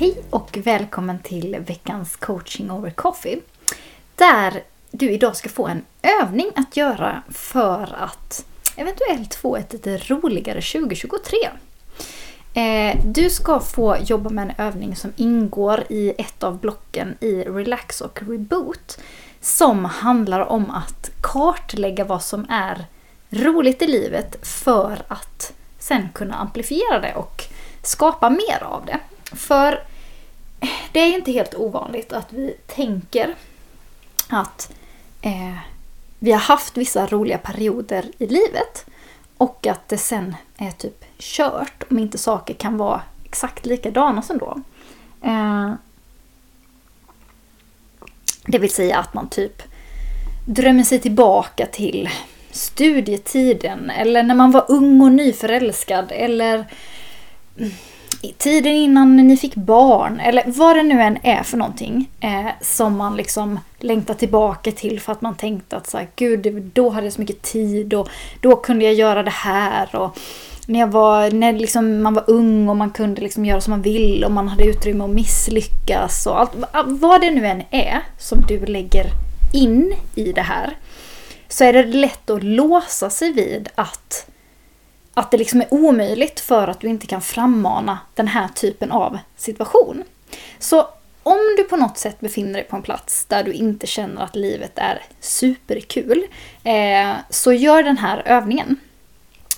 Hej och välkommen till veckans coaching over coffee. Där du idag ska få en övning att göra för att eventuellt få ett lite roligare 2023. Eh, du ska få jobba med en övning som ingår i ett av blocken i Relax och Reboot. Som handlar om att kartlägga vad som är roligt i livet för att sen kunna amplifiera det och skapa mer av det. För det är inte helt ovanligt att vi tänker att eh, vi har haft vissa roliga perioder i livet och att det sen är typ kört om inte saker kan vara exakt likadana som då. Eh, det vill säga att man typ drömmer sig tillbaka till studietiden eller när man var ung och nyförälskad eller mm, tiden innan ni fick barn eller vad det nu än är för någonting eh, som man liksom längtar tillbaka till för att man tänkte att så här, gud, då hade jag så mycket tid och då kunde jag göra det här och när, jag var, när liksom man var ung och man kunde liksom göra som man vill och man hade utrymme att misslyckas och allt. Vad det nu än är som du lägger in i det här så är det lätt att låsa sig vid att att det liksom är omöjligt för att du inte kan frammana den här typen av situation. Så om du på något sätt befinner dig på en plats där du inte känner att livet är superkul, eh, så gör den här övningen.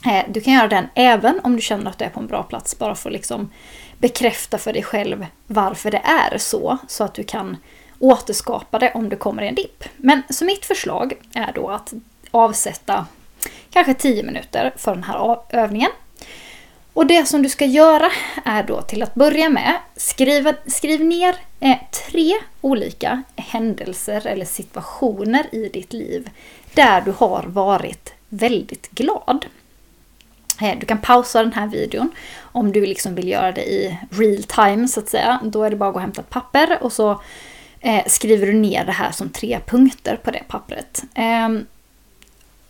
Eh, du kan göra den även om du känner att du är på en bra plats, bara för att liksom bekräfta för dig själv varför det är så, så att du kan återskapa det om du kommer i en dipp. Men så mitt förslag är då att avsätta kanske 10 minuter för den här övningen. Och det som du ska göra är då till att börja med, skriva, skriv ner eh, tre olika händelser eller situationer i ditt liv där du har varit väldigt glad. Eh, du kan pausa den här videon om du liksom vill göra det i real time så att säga. Då är det bara att gå och hämta ett papper och så eh, skriver du ner det här som tre punkter på det pappret. Ehm,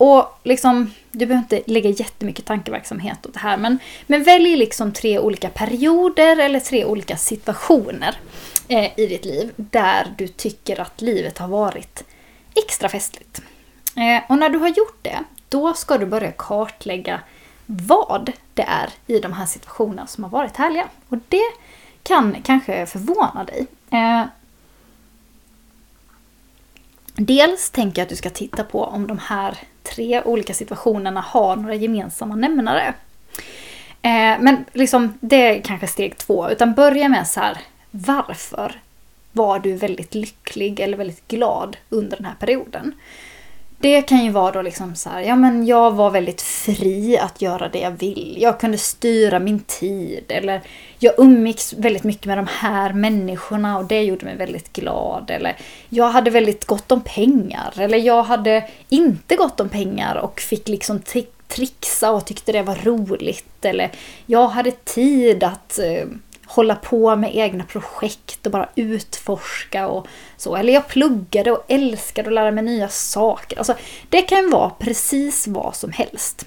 och liksom, du behöver inte lägga jättemycket tankeverksamhet åt det här, men, men välj liksom tre olika perioder eller tre olika situationer eh, i ditt liv där du tycker att livet har varit extra festligt. Eh, och när du har gjort det, då ska du börja kartlägga vad det är i de här situationerna som har varit härliga. Och det kan kanske förvåna dig. Eh, dels tänker jag att du ska titta på om de här tre olika situationerna har några gemensamma nämnare. Eh, men liksom, det är kanske steg två. Utan börja med så här, varför var du väldigt lycklig eller väldigt glad under den här perioden? Det kan ju vara då liksom så här, ja men jag var väldigt fri att göra det jag vill. Jag kunde styra min tid eller jag umgicks väldigt mycket med de här människorna och det gjorde mig väldigt glad. Eller jag hade väldigt gott om pengar eller jag hade inte gott om pengar och fick liksom trixa och tyckte det var roligt. Eller jag hade tid att eh, hålla på med egna projekt och bara utforska och så. Eller jag pluggade och älskade att lära mig nya saker. Alltså, det kan vara precis vad som helst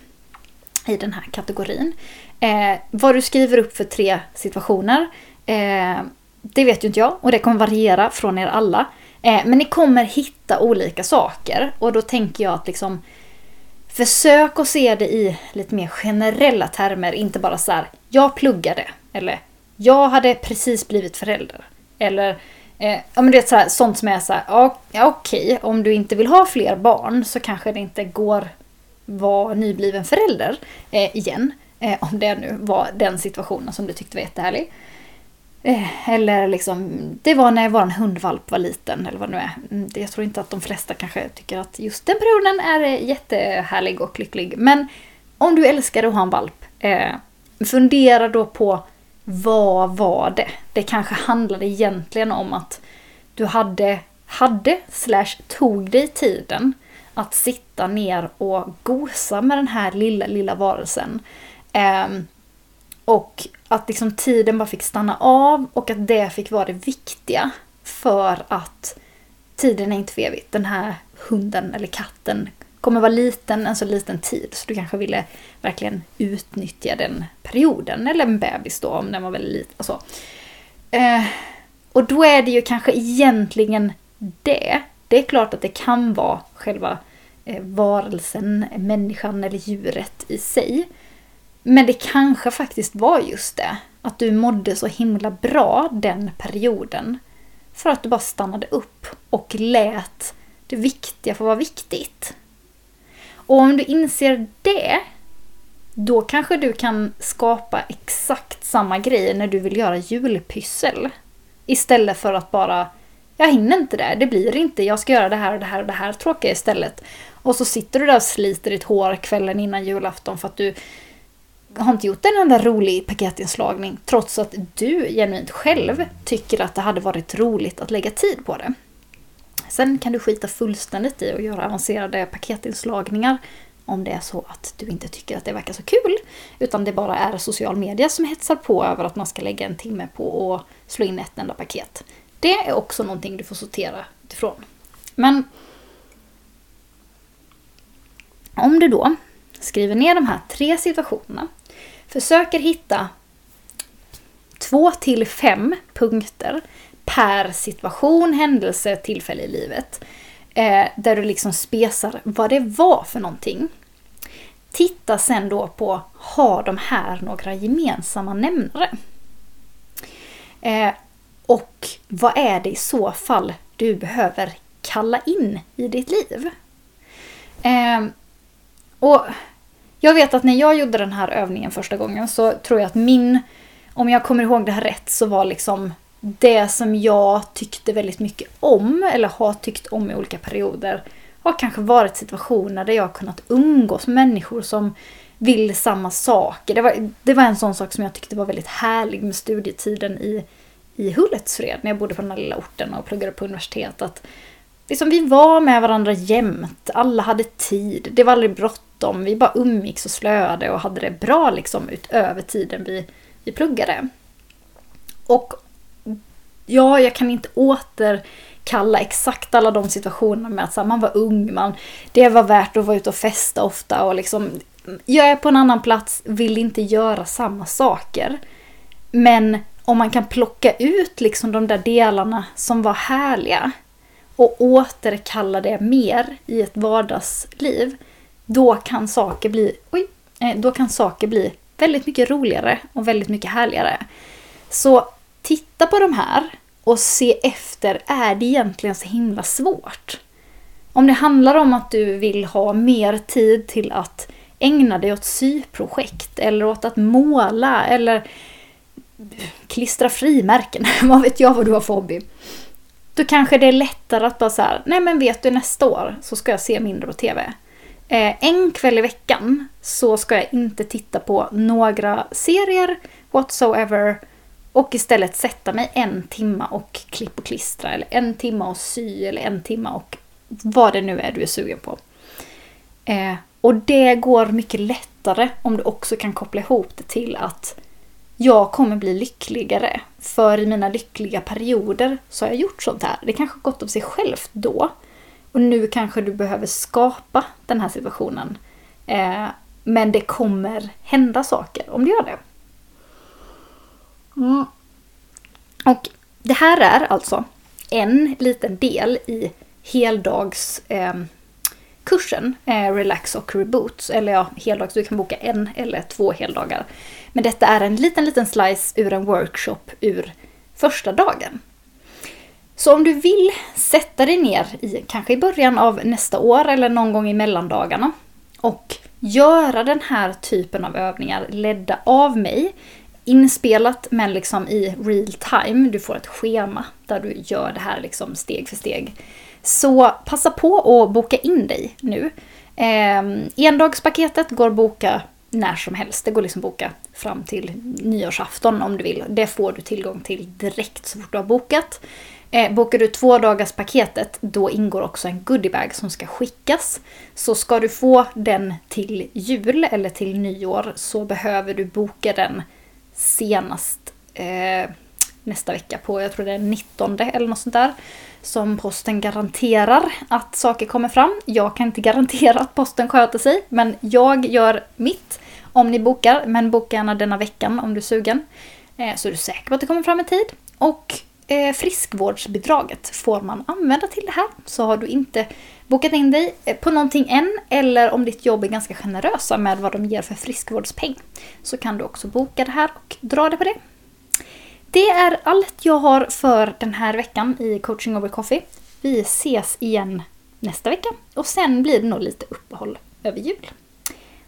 i den här kategorin. Eh, vad du skriver upp för tre situationer, eh, det vet ju inte jag och det kommer variera från er alla. Eh, men ni kommer hitta olika saker och då tänker jag att liksom Försök att se det i lite mer generella termer, inte bara så här, jag pluggade, eller jag hade precis blivit förälder. Eller eh, ja, men det är så här, sånt som är så här, ja, okej, okay, om du inte vill ha fler barn så kanske det inte går vara nybliven förälder eh, igen. Eh, om det nu var den situationen som du tyckte var jättehärlig. Eh, eller liksom, det var när vår hundvalp var liten eller vad det nu är. Mm, jag tror inte att de flesta kanske tycker att just den perioden är eh, jättehärlig och lycklig. Men om du älskar att ha en valp, eh, fundera då på vad var det? Det kanske handlade egentligen om att du hade, hade slash tog dig tiden att sitta ner och gosa med den här lilla, lilla varelsen. Eh, och att liksom tiden bara fick stanna av och att det fick vara det viktiga för att tiden är inte för evigt. Den här hunden eller katten kommer vara liten en så liten tid så du kanske ville verkligen utnyttja den perioden. Eller en bebis då om den var väldigt liten. Alltså. Eh, och då är det ju kanske egentligen det. Det är klart att det kan vara själva eh, varelsen, människan eller djuret i sig. Men det kanske faktiskt var just det. Att du mådde så himla bra den perioden. För att du bara stannade upp och lät det viktiga få vara viktigt. Och om du inser det, då kanske du kan skapa exakt samma grej när du vill göra julpyssel. Istället för att bara, jag hinner inte det, det blir inte, jag ska göra det här och det här och det här tråkiga istället. Och så sitter du där och sliter ditt hår kvällen innan julafton för att du har inte gjort en enda rolig paketinslagning trots att du genuint själv tycker att det hade varit roligt att lägga tid på det. Sen kan du skita fullständigt i att göra avancerade paketinslagningar om det är så att du inte tycker att det verkar så kul. Utan det bara är social media som hetsar på över att man ska lägga en timme på att slå in ett enda paket. Det är också någonting du får sortera utifrån. Men om du då skriver ner de här tre situationerna, försöker hitta två till fem punkter per situation, händelse, tillfälle i livet. Eh, där du liksom spesar vad det var för någonting. Titta sen då på, har de här några gemensamma nämnare? Eh, och vad är det i så fall du behöver kalla in i ditt liv? Eh, och jag vet att när jag gjorde den här övningen första gången så tror jag att min, om jag kommer ihåg det här rätt, så var liksom det som jag tyckte väldigt mycket om, eller har tyckt om i olika perioder, har kanske varit situationer där jag har kunnat umgås med människor som vill samma saker. Det var, det var en sån sak som jag tyckte var väldigt härlig med studietiden i, i Hultsfred, när jag bodde på den här lilla orten och pluggade på universitet. Att liksom, vi var med varandra jämt, alla hade tid, det var aldrig bråttom, vi bara umgicks och slöade och hade det bra liksom utöver tiden vi, vi pluggade. Och ja, jag kan inte återkalla exakt alla de situationerna med att så här, man var ung, man, det var värt att vara ute och festa ofta och liksom, jag är på en annan plats, vill inte göra samma saker. Men om man kan plocka ut liksom de där delarna som var härliga och återkalla det mer i ett vardagsliv, då kan saker bli, oj, eh, då kan saker bli väldigt mycket roligare och väldigt mycket härligare. Så titta på de här och se efter, är det egentligen så himla svårt? Om det handlar om att du vill ha mer tid till att ägna dig åt syprojekt eller åt att måla eller klistra frimärken, vad vet jag vad du har för hobby. Då kanske det är lättare att bara så här, nej men vet du nästa år så ska jag se mindre på TV. Eh, en kväll i veckan så ska jag inte titta på några serier whatsoever och istället sätta mig en timma och klipp och klistra eller en timma och sy eller en timma och vad det nu är du är sugen på. Eh, och det går mycket lättare om du också kan koppla ihop det till att jag kommer bli lyckligare. För i mina lyckliga perioder så har jag gjort sånt här. Det kanske gått av sig självt då. Och nu kanske du behöver skapa den här situationen. Eh, men det kommer hända saker om du gör det. Mm. Och det här är alltså en liten del i heldagskursen ehm, eh, eh, Relax och Reboot. Eller ja, heldags, du kan boka en eller två heldagar. Men detta är en liten, liten slice ur en workshop ur första dagen. Så om du vill sätta dig ner i, kanske i början av nästa år eller någon gång i mellandagarna och göra den här typen av övningar ledda av mig inspelat men liksom i real time. Du får ett schema där du gör det här liksom steg för steg. Så passa på att boka in dig nu. Eh, endagspaketet går att boka när som helst. Det går liksom att boka fram till nyårsafton om du vill. Det får du tillgång till direkt så fort du har bokat. Eh, bokar du två dagars paketet då ingår också en goodiebag som ska skickas. Så ska du få den till jul eller till nyår så behöver du boka den senast eh, nästa vecka på, jag tror det är 19 eller något sånt där. Som posten garanterar att saker kommer fram. Jag kan inte garantera att posten sköter sig, men jag gör mitt om ni bokar. Men boka gärna denna veckan om du är sugen. Eh, så är du säker på att det kommer fram i tid. Och eh, friskvårdsbidraget får man använda till det här. Så har du inte bokat in dig eh, på någonting än eller om ditt jobb är ganska generösa med vad de ger för friskvårdspeng så kan du också boka det här och dra det på det. Det är allt jag har för den här veckan i Coaching Over Coffee. Vi ses igen nästa vecka och sen blir det nog lite uppehåll över jul.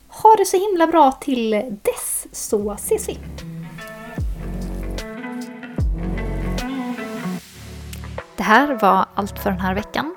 Ha det så himla bra till dess så ses vi! Det här var allt för den här veckan.